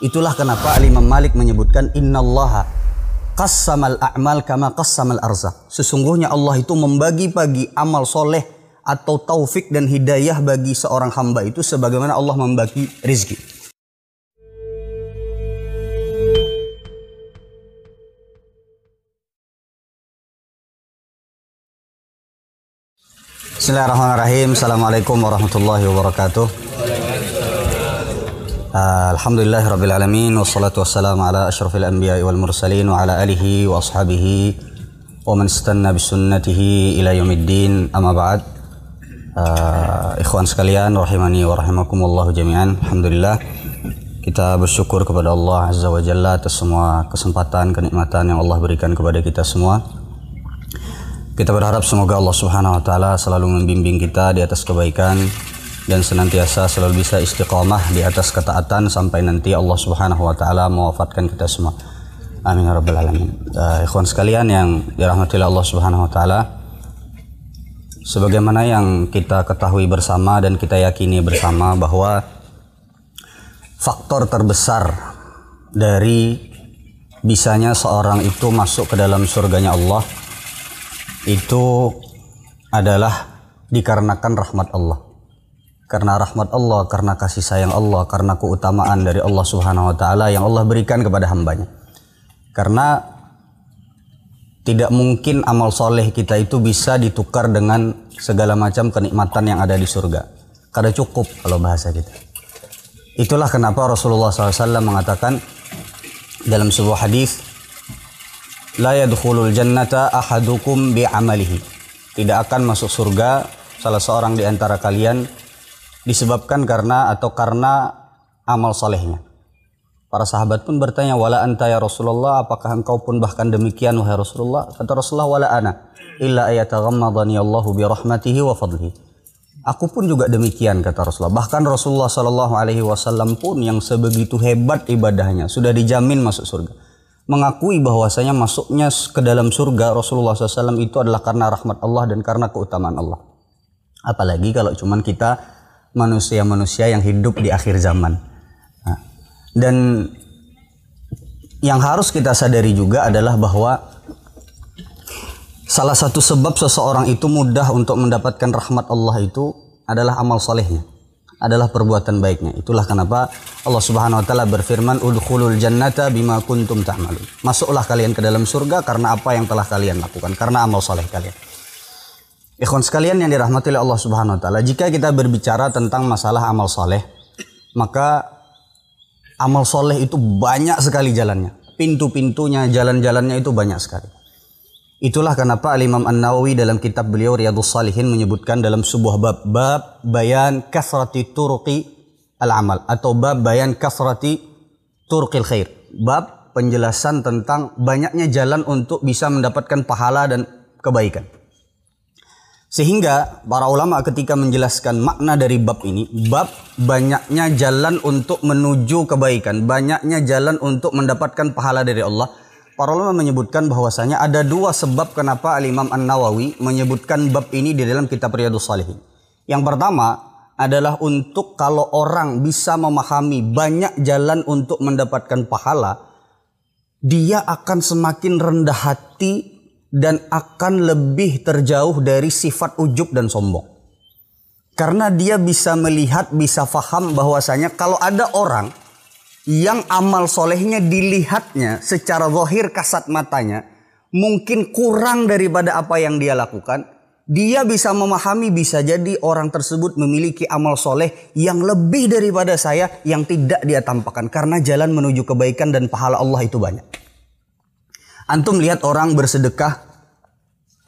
Itulah kenapa Imam Malik menyebutkan innallaha qassamal a'mal kama qassamal arzak. Sesungguhnya Allah itu membagi-bagi amal soleh atau taufik dan hidayah bagi seorang hamba itu sebagaimana Allah membagi rizki. Bismillahirrahmanirrahim. Assalamualaikum warahmatullahi wabarakatuh. Uh, Alhamdulillah Alamin Wassalatu wassalamu ala ashrafil anbiya wal mursalin Wa ala alihi wa ashabihi Wa man istanna bisunnatihi ila yaumiddin. Amma ba'd. Uh, Ikhwan sekalian Rahimani wa rahimakumullahu jami'an. Alhamdulillah Kita bersyukur kepada Allah Azza wa Jalla Atas semua kesempatan, kenikmatan yang Allah berikan kepada kita semua. Kita berharap semoga Allah Subhanahu wa taala selalu membimbing kita di atas kebaikan dan senantiasa selalu bisa istiqomah di atas ketaatan sampai nanti Allah Subhanahu wa taala mewafatkan kita semua. Amin ya rabbal alamin. Uh, ikhwan sekalian yang dirahmati Allah Subhanahu wa taala, sebagaimana yang kita ketahui bersama dan kita yakini bersama bahwa faktor terbesar dari bisanya seorang itu masuk ke dalam surganya Allah itu adalah dikarenakan rahmat Allah. Karena rahmat Allah, karena kasih sayang Allah, karena keutamaan dari Allah Subhanahu wa taala yang Allah berikan kepada hambanya. Karena tidak mungkin amal soleh kita itu bisa ditukar dengan segala macam kenikmatan yang ada di surga. Kada cukup kalau bahasa kita. Itulah kenapa Rasulullah SAW mengatakan dalam sebuah hadis la yadkhulul jannata bi amalihi. Tidak akan masuk surga salah seorang di antara kalian disebabkan karena atau karena amal solehnya. Para sahabat pun bertanya, wala anta ya Rasulullah, apakah engkau pun bahkan demikian wahai Rasulullah? Kata Rasulullah, wala ana, illa ayataghammadani Allahu bi rahmatihi wa fadlihi. Aku pun juga demikian kata Rasulullah. Bahkan Rasulullah Shallallahu Alaihi Wasallam pun yang sebegitu hebat ibadahnya sudah dijamin masuk surga mengakui bahwasanya masuknya ke dalam surga Rasulullah SAW itu adalah karena rahmat Allah dan karena keutamaan Allah. Apalagi kalau cuman kita manusia-manusia yang hidup di akhir zaman. Nah, dan yang harus kita sadari juga adalah bahwa salah satu sebab seseorang itu mudah untuk mendapatkan rahmat Allah itu adalah amal solehnya adalah perbuatan baiknya. Itulah kenapa Allah Subhanahu wa taala berfirman, "Udkhulul jannata bima kuntum ta'malun." Masuklah kalian ke dalam surga karena apa yang telah kalian lakukan, karena amal soleh kalian. Ikhwan sekalian yang dirahmati oleh Allah Subhanahu wa taala, jika kita berbicara tentang masalah amal soleh, maka amal soleh itu banyak sekali jalannya. Pintu-pintunya, jalan-jalannya itu banyak sekali. Itulah kenapa Al-Imam An-Nawawi dalam kitab beliau Riyadhus Salihin menyebutkan dalam sebuah bab bab bayan kasrati turqi al-amal atau bab bayan kasrati turqil khair. Bab penjelasan tentang banyaknya jalan untuk bisa mendapatkan pahala dan kebaikan. Sehingga para ulama ketika menjelaskan makna dari bab ini, bab banyaknya jalan untuk menuju kebaikan, banyaknya jalan untuk mendapatkan pahala dari Allah Para ulama menyebutkan bahwasanya ada dua sebab kenapa Al-Imam An-Nawawi menyebutkan bab ini di dalam kitab Riyadhus Salihin. Yang pertama adalah untuk kalau orang bisa memahami banyak jalan untuk mendapatkan pahala, dia akan semakin rendah hati dan akan lebih terjauh dari sifat ujub dan sombong. Karena dia bisa melihat, bisa faham bahwasanya kalau ada orang yang amal solehnya dilihatnya secara zahir kasat matanya mungkin kurang daripada apa yang dia lakukan, dia bisa memahami bisa jadi orang tersebut memiliki amal soleh yang lebih daripada saya yang tidak dia tampakkan karena jalan menuju kebaikan dan pahala Allah itu banyak. Antum lihat orang bersedekah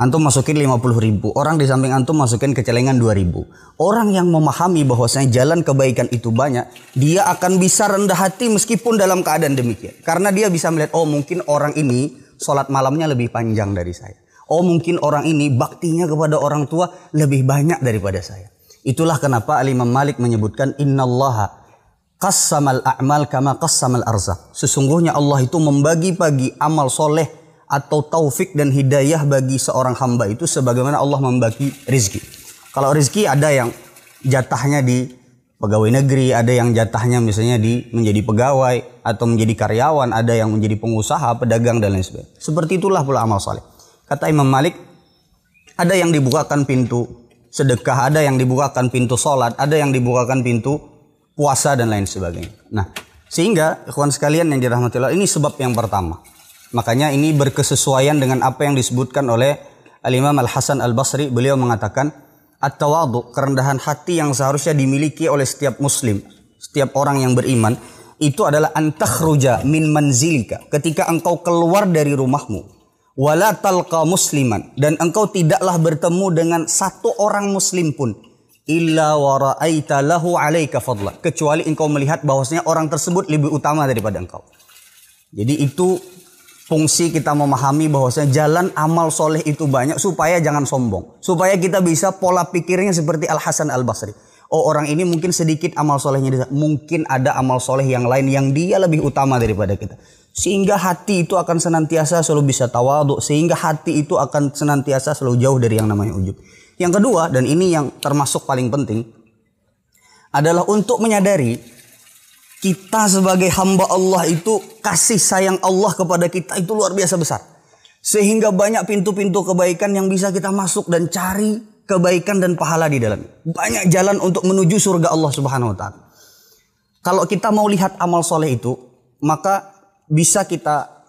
Antum masukin 50 ribu. Orang di samping antum masukin ke celengan 2 ribu. Orang yang memahami bahwasanya jalan kebaikan itu banyak. Dia akan bisa rendah hati meskipun dalam keadaan demikian. Karena dia bisa melihat, oh mungkin orang ini sholat malamnya lebih panjang dari saya. Oh mungkin orang ini baktinya kepada orang tua lebih banyak daripada saya. Itulah kenapa Imam Malik menyebutkan innallaha qassamal a'mal kama qassamal arzak. Sesungguhnya Allah itu membagi-bagi amal soleh atau taufik dan hidayah bagi seorang hamba itu sebagaimana Allah membagi rizki. Kalau rizki ada yang jatahnya di pegawai negeri, ada yang jatahnya misalnya di menjadi pegawai atau menjadi karyawan, ada yang menjadi pengusaha, pedagang dan lain sebagainya. Seperti itulah pula amal soleh. Kata Imam Malik, ada yang dibukakan pintu sedekah, ada yang dibukakan pintu sholat, ada yang dibukakan pintu puasa dan lain sebagainya. Nah, sehingga ikhwan sekalian yang dirahmati Allah, ini sebab yang pertama. Makanya ini berkesesuaian dengan apa yang disebutkan oleh Al-Imam Al-Hasan Al-Basri. Beliau mengatakan, At-tawadu, kerendahan hati yang seharusnya dimiliki oleh setiap muslim, setiap orang yang beriman, itu adalah antakhruja min manzilika. Ketika engkau keluar dari rumahmu, wala talqa musliman dan engkau tidaklah bertemu dengan satu orang muslim pun illa lahu alaika fadla kecuali engkau melihat bahwasanya orang tersebut lebih utama daripada engkau. Jadi itu fungsi kita memahami bahwasanya jalan amal soleh itu banyak supaya jangan sombong. Supaya kita bisa pola pikirnya seperti Al Hasan Al Basri. Oh orang ini mungkin sedikit amal solehnya, mungkin ada amal soleh yang lain yang dia lebih utama daripada kita. Sehingga hati itu akan senantiasa selalu bisa tawaduk, sehingga hati itu akan senantiasa selalu jauh dari yang namanya ujub. Yang kedua, dan ini yang termasuk paling penting, adalah untuk menyadari kita sebagai hamba Allah itu kasih sayang Allah kepada kita itu luar biasa besar. Sehingga banyak pintu-pintu kebaikan yang bisa kita masuk dan cari kebaikan dan pahala di dalam. Banyak jalan untuk menuju surga Allah Subhanahu wa taala. Kalau kita mau lihat amal soleh itu, maka bisa kita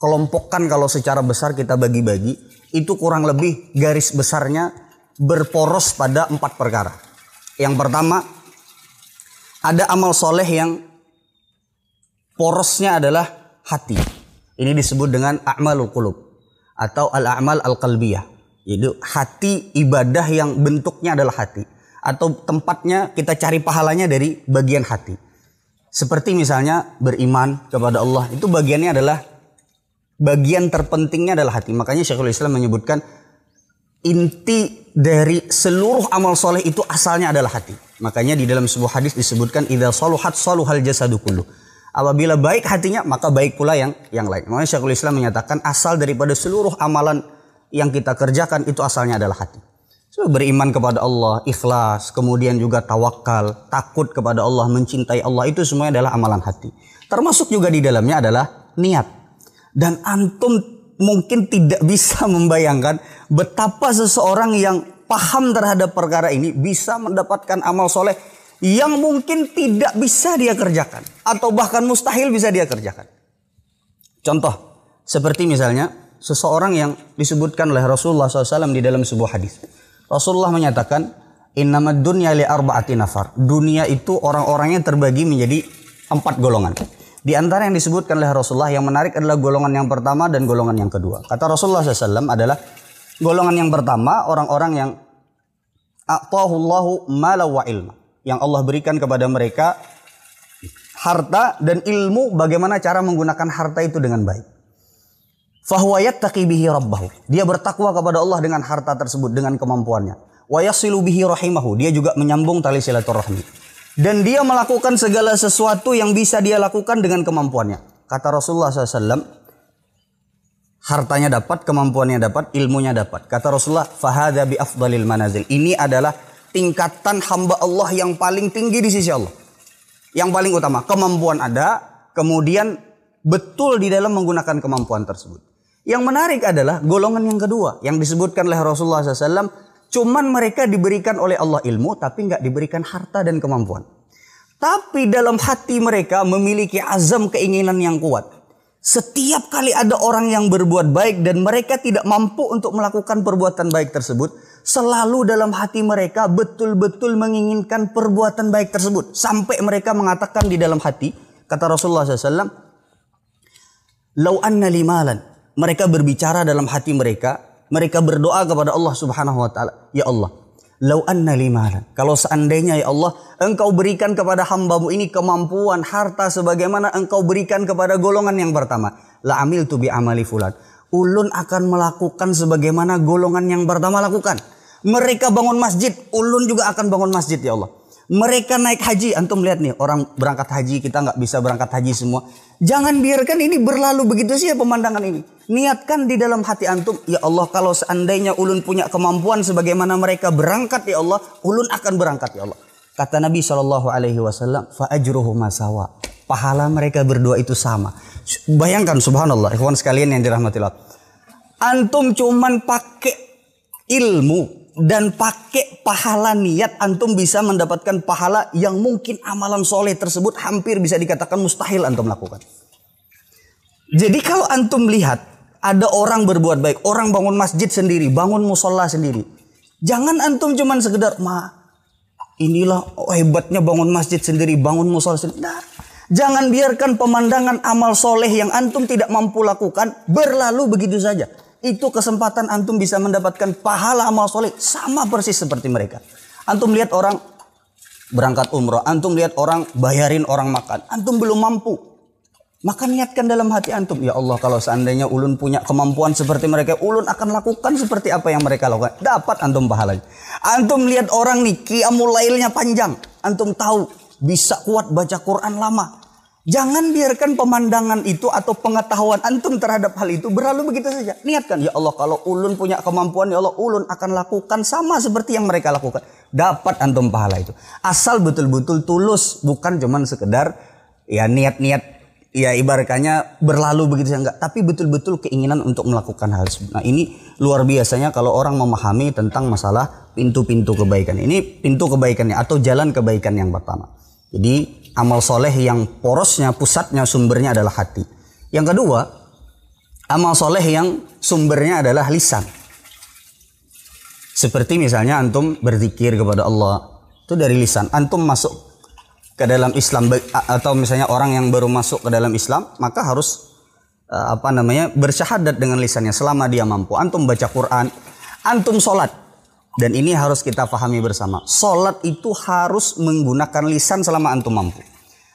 kelompokkan kalau secara besar kita bagi-bagi, itu kurang lebih garis besarnya berporos pada empat perkara. Yang pertama, ada amal soleh yang porosnya adalah hati. Ini disebut dengan a'malul qulub atau al-a'mal al-qalbiyah. Jadi hati ibadah yang bentuknya adalah hati atau tempatnya kita cari pahalanya dari bagian hati. Seperti misalnya beriman kepada Allah itu bagiannya adalah bagian terpentingnya adalah hati. Makanya Syekhul Islam menyebutkan inti dari seluruh amal soleh itu asalnya adalah hati. Makanya di dalam sebuah hadis disebutkan idza saluhat saluhal jasadu kullu. Apabila baik hatinya maka baik pula yang yang lain. Makanya Syekhul Islam menyatakan asal daripada seluruh amalan yang kita kerjakan itu asalnya adalah hati. So, beriman kepada Allah, ikhlas, kemudian juga tawakal, takut kepada Allah, mencintai Allah itu semuanya adalah amalan hati. Termasuk juga di dalamnya adalah niat. Dan antum mungkin tidak bisa membayangkan betapa seseorang yang paham terhadap perkara ini bisa mendapatkan amal soleh yang mungkin tidak bisa dia kerjakan atau bahkan mustahil bisa dia kerjakan. Contoh seperti misalnya seseorang yang disebutkan oleh Rasulullah SAW di dalam sebuah hadis. Rasulullah menyatakan, Innamad dunya li arba'ati nafar. Dunia itu orang-orangnya terbagi menjadi empat golongan. Di antara yang disebutkan oleh Rasulullah yang menarik adalah golongan yang pertama dan golongan yang kedua. Kata Rasulullah SAW adalah Golongan yang pertama orang-orang yang wa ilma. Yang Allah berikan kepada mereka harta dan ilmu bagaimana cara menggunakan harta itu dengan baik. Fahuwa yattaqi bihi rabbahu. Dia bertakwa kepada Allah dengan harta tersebut dengan kemampuannya. Wa yasilu bihi rahimahu. Dia juga menyambung tali silaturahmi. Dan dia melakukan segala sesuatu yang bisa dia lakukan dengan kemampuannya. Kata Rasulullah SAW, hartanya dapat, kemampuannya dapat, ilmunya dapat. Kata Rasulullah, "Fahadha bi manazil." Ini adalah tingkatan hamba Allah yang paling tinggi di sisi Allah. Yang paling utama, kemampuan ada, kemudian betul di dalam menggunakan kemampuan tersebut. Yang menarik adalah golongan yang kedua yang disebutkan oleh Rasulullah SAW. Cuman mereka diberikan oleh Allah ilmu tapi nggak diberikan harta dan kemampuan. Tapi dalam hati mereka memiliki azam keinginan yang kuat. Setiap kali ada orang yang berbuat baik dan mereka tidak mampu untuk melakukan perbuatan baik tersebut, selalu dalam hati mereka betul-betul menginginkan perbuatan baik tersebut. Sampai mereka mengatakan di dalam hati, kata Rasulullah SAW, Lau anna limalan. Mereka berbicara dalam hati mereka, mereka berdoa kepada Allah Subhanahu wa taala, "Ya Allah, Lau anna limalan. Kalau seandainya ya Allah, engkau berikan kepada hambamu ini kemampuan, harta sebagaimana engkau berikan kepada golongan yang pertama. La amil tu bi amali fulan. Ulun akan melakukan sebagaimana golongan yang pertama lakukan. Mereka bangun masjid, ulun juga akan bangun masjid ya Allah. Mereka naik haji, antum lihat nih orang berangkat haji kita nggak bisa berangkat haji semua. Jangan biarkan ini berlalu begitu sih pemandangan ini. Niatkan di dalam hati antum, ya Allah kalau seandainya ulun punya kemampuan sebagaimana mereka berangkat ya Allah, ulun akan berangkat ya Allah. Kata Nabi Shallallahu Alaihi Wasallam, faajruhu masawa. Pahala mereka berdua itu sama. Bayangkan subhanallah, ikhwan sekalian yang dirahmati Allah. Antum cuman pakai ilmu dan pakai pahala niat antum bisa mendapatkan pahala yang mungkin amalan soleh tersebut hampir bisa dikatakan mustahil antum lakukan. Jadi kalau antum lihat ada orang berbuat baik, orang bangun masjid sendiri, bangun musola sendiri. Jangan antum cuman sekedar ma inilah oh, hebatnya bangun masjid sendiri, bangun musola sendiri. Nah, jangan biarkan pemandangan amal soleh yang antum tidak mampu lakukan berlalu begitu saja. Itu kesempatan antum bisa mendapatkan pahala amal soleh sama persis seperti mereka. Antum lihat orang berangkat umroh, antum lihat orang bayarin orang makan, antum belum mampu. Maka niatkan dalam hati antum, ya Allah kalau seandainya ulun punya kemampuan seperti mereka, ulun akan lakukan seperti apa yang mereka lakukan. Dapat antum pahalanya. Antum lihat orang nih, qiyamul lailnya panjang. Antum tahu bisa kuat baca Quran lama. Jangan biarkan pemandangan itu atau pengetahuan antum terhadap hal itu berlalu begitu saja. Niatkan, ya Allah kalau ulun punya kemampuan, ya Allah ulun akan lakukan sama seperti yang mereka lakukan. Dapat antum pahala itu. Asal betul-betul tulus, bukan cuman sekedar ya niat-niat ya ibaratnya berlalu begitu enggak tapi betul-betul keinginan untuk melakukan hal tersebut. Nah, ini luar biasanya kalau orang memahami tentang masalah pintu-pintu kebaikan. Ini pintu kebaikannya atau jalan kebaikan yang pertama. Jadi amal soleh yang porosnya, pusatnya, sumbernya adalah hati. Yang kedua, amal soleh yang sumbernya adalah lisan. Seperti misalnya antum berzikir kepada Allah, itu dari lisan. Antum masuk ke dalam Islam atau misalnya orang yang baru masuk ke dalam Islam maka harus uh, apa namanya bersyahadat dengan lisannya selama dia mampu antum baca Quran antum sholat dan ini harus kita pahami bersama sholat itu harus menggunakan lisan selama antum mampu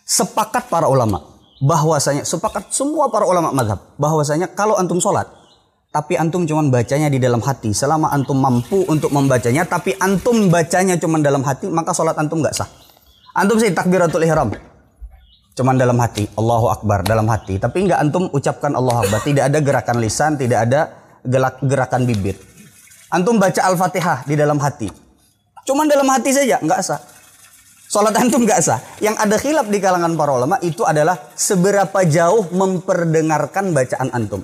sepakat para ulama bahwasanya sepakat semua para ulama madhab bahwasanya kalau antum sholat tapi antum cuma bacanya di dalam hati selama antum mampu untuk membacanya tapi antum bacanya cuma dalam hati maka sholat antum nggak sah Antum sih takbiratul ihram. Cuman dalam hati, Allahu Akbar dalam hati. Tapi enggak antum ucapkan Allahu Akbar. Tidak ada gerakan lisan, tidak ada gerakan bibir. Antum baca Al-Fatihah di dalam hati. Cuman dalam hati saja, enggak sah. Salat antum enggak sah. Yang ada khilaf di kalangan para ulama itu adalah seberapa jauh memperdengarkan bacaan antum.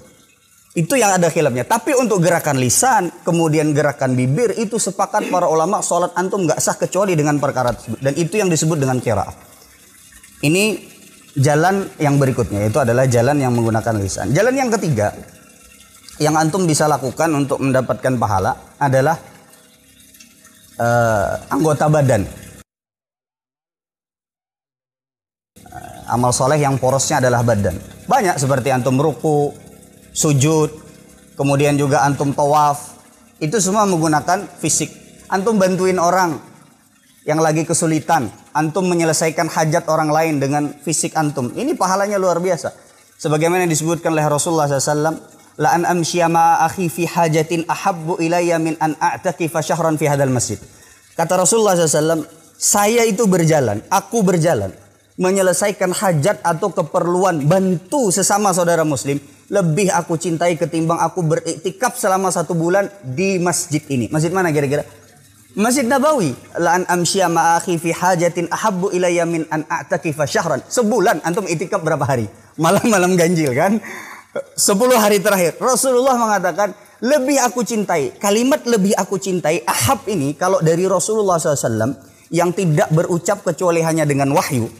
Itu yang ada khilafnya. Tapi untuk gerakan lisan, kemudian gerakan bibir, itu sepakat para ulama sholat antum nggak sah kecuali dengan perkara tersebut. Dan itu yang disebut dengan kira. Ini jalan yang berikutnya, itu adalah jalan yang menggunakan lisan. Jalan yang ketiga, yang antum bisa lakukan untuk mendapatkan pahala adalah uh, anggota badan. Uh, amal soleh yang porosnya adalah badan. Banyak seperti antum ruku, sujud, kemudian juga antum tawaf, itu semua menggunakan fisik. Antum bantuin orang yang lagi kesulitan, antum menyelesaikan hajat orang lain dengan fisik antum. Ini pahalanya luar biasa. Sebagaimana disebutkan oleh Rasulullah SAW, la an amshiya ma akhi fi hajatin ahabbu ilayya min an a'takifa syahran fi hadal masjid. Kata Rasulullah SAW, saya itu berjalan, aku berjalan menyelesaikan hajat atau keperluan bantu sesama saudara muslim lebih aku cintai ketimbang aku beriktikaf selama satu bulan di masjid ini. Masjid mana kira-kira? Masjid Nabawi. La an amsya ma'akhi fi hajatin ahabbu ilayya min an a'takifa syahran. Sebulan antum itikaf berapa hari? Malam-malam ganjil kan? Sepuluh hari terakhir. Rasulullah mengatakan, lebih aku cintai. Kalimat lebih aku cintai, ahab ini kalau dari Rasulullah SAW yang tidak berucap kecuali hanya dengan wahyu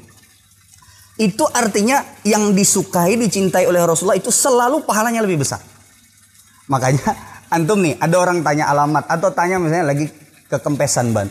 itu artinya yang disukai, dicintai oleh Rasulullah itu selalu pahalanya lebih besar. Makanya antum nih ada orang tanya alamat atau tanya misalnya lagi ke kempesan ban.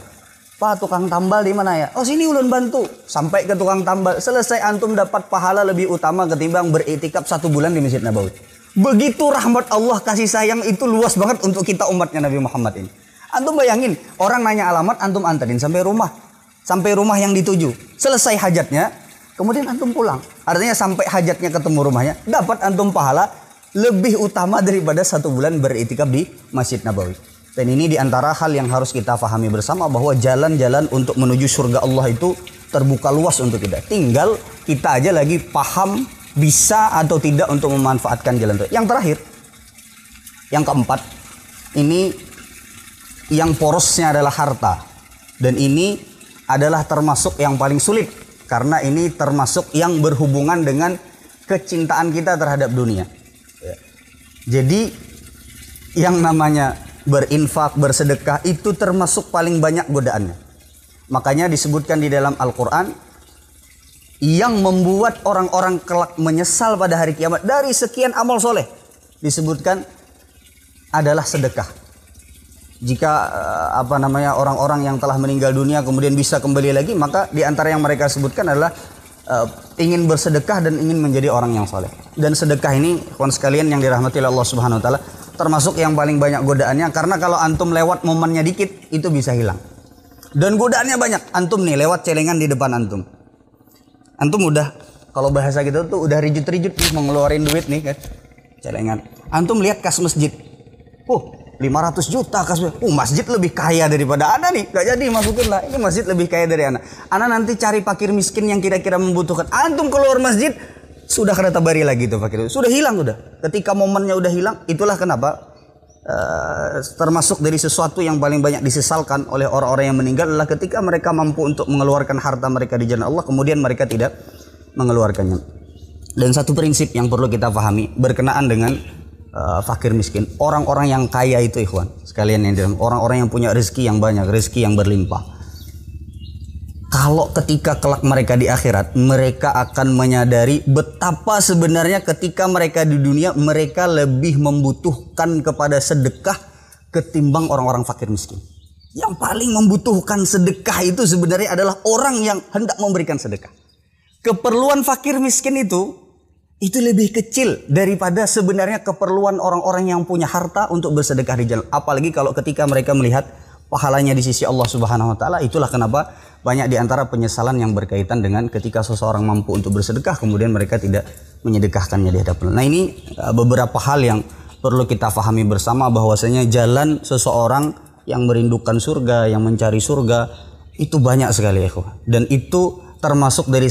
Pak tukang tambal di mana ya? Oh sini ulun bantu. Sampai ke tukang tambal. Selesai antum dapat pahala lebih utama ketimbang beritikaf satu bulan di Masjid Nabawi. Begitu rahmat Allah kasih sayang itu luas banget untuk kita umatnya Nabi Muhammad ini. Antum bayangin orang nanya alamat antum anterin sampai rumah. Sampai rumah yang dituju. Selesai hajatnya Kemudian antum pulang. Artinya sampai hajatnya ketemu rumahnya, dapat antum pahala lebih utama daripada satu bulan beritikaf di Masjid Nabawi. Dan ini di antara hal yang harus kita pahami bersama bahwa jalan-jalan untuk menuju surga Allah itu terbuka luas untuk kita. Tinggal kita aja lagi paham bisa atau tidak untuk memanfaatkan jalan itu. Yang terakhir, yang keempat, ini yang porosnya adalah harta. Dan ini adalah termasuk yang paling sulit karena ini termasuk yang berhubungan dengan kecintaan kita terhadap dunia. Ya. Jadi yang namanya berinfak, bersedekah itu termasuk paling banyak godaannya. Makanya disebutkan di dalam Al-Qur'an yang membuat orang-orang kelak menyesal pada hari kiamat dari sekian amal soleh disebutkan adalah sedekah jika uh, apa namanya orang-orang yang telah meninggal dunia kemudian bisa kembali lagi maka di antara yang mereka sebutkan adalah uh, ingin bersedekah dan ingin menjadi orang yang soleh dan sedekah ini kawan sekalian yang dirahmati Allah Subhanahu Wa Taala termasuk yang paling banyak godaannya karena kalau antum lewat momennya dikit itu bisa hilang dan godaannya banyak antum nih lewat celengan di depan antum antum udah kalau bahasa kita tuh udah rijut-rijut nih mau ngeluarin duit nih kan celengan antum lihat kas masjid uh 500 juta kasih. Uh, masjid lebih kaya daripada Anda nih. Gak jadi masukin lah. Ini masjid lebih kaya dari Anda. Anda nanti cari fakir miskin yang kira-kira membutuhkan. Antum keluar masjid, sudah kena tabari lagi tuh fakir. Sudah hilang udah. Ketika momennya udah hilang, itulah kenapa Uh, termasuk dari sesuatu yang paling banyak disesalkan oleh orang-orang yang meninggal adalah ketika mereka mampu untuk mengeluarkan harta mereka di jalan Allah kemudian mereka tidak mengeluarkannya. Dan satu prinsip yang perlu kita pahami berkenaan dengan uh, fakir miskin. Orang-orang yang kaya itu ikhwan, sekalian yang orang-orang yang punya rezeki yang banyak, rezeki yang berlimpah. Kalau ketika kelak mereka di akhirat, mereka akan menyadari betapa sebenarnya ketika mereka di dunia mereka lebih membutuhkan kepada sedekah ketimbang orang-orang fakir miskin. Yang paling membutuhkan sedekah itu sebenarnya adalah orang yang hendak memberikan sedekah. Keperluan fakir miskin itu itu lebih kecil daripada sebenarnya keperluan orang-orang yang punya harta untuk bersedekah di jalan. Apalagi kalau ketika mereka melihat pahalanya di sisi Allah Subhanahu wa taala, itulah kenapa banyak di antara penyesalan yang berkaitan dengan ketika seseorang mampu untuk bersedekah kemudian mereka tidak menyedekahkannya di hadapan. Nah, ini uh, beberapa hal yang perlu kita pahami bersama bahwasanya jalan seseorang yang merindukan surga, yang mencari surga itu banyak sekali ya, dan itu termasuk dari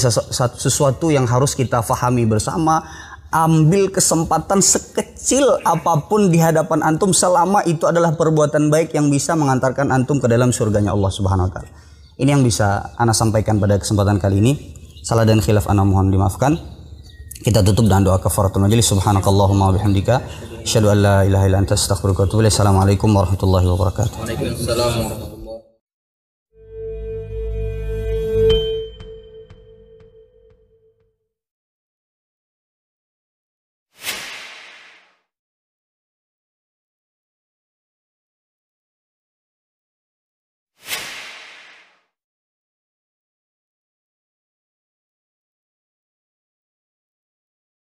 sesuatu yang harus kita fahami bersama ambil kesempatan sekecil apa pun di hadapan antum selama itu adalah perbuatan baik yang bisa mengantarkan antum ke dalam surganya Allah Subhanahu wa taala. Ini yang bisa ana sampaikan pada kesempatan kali ini. Salah dan khilaf ana mohon dimaafkan. Kita tutup dengan doa kafaratul majelis. Subhanakallahumma wa bihamdika asyhadu an la ilaha illa anta astaghfiruka wa atubu ilaik. Warahmatullahi wabarakatuh. Waalaikumsalam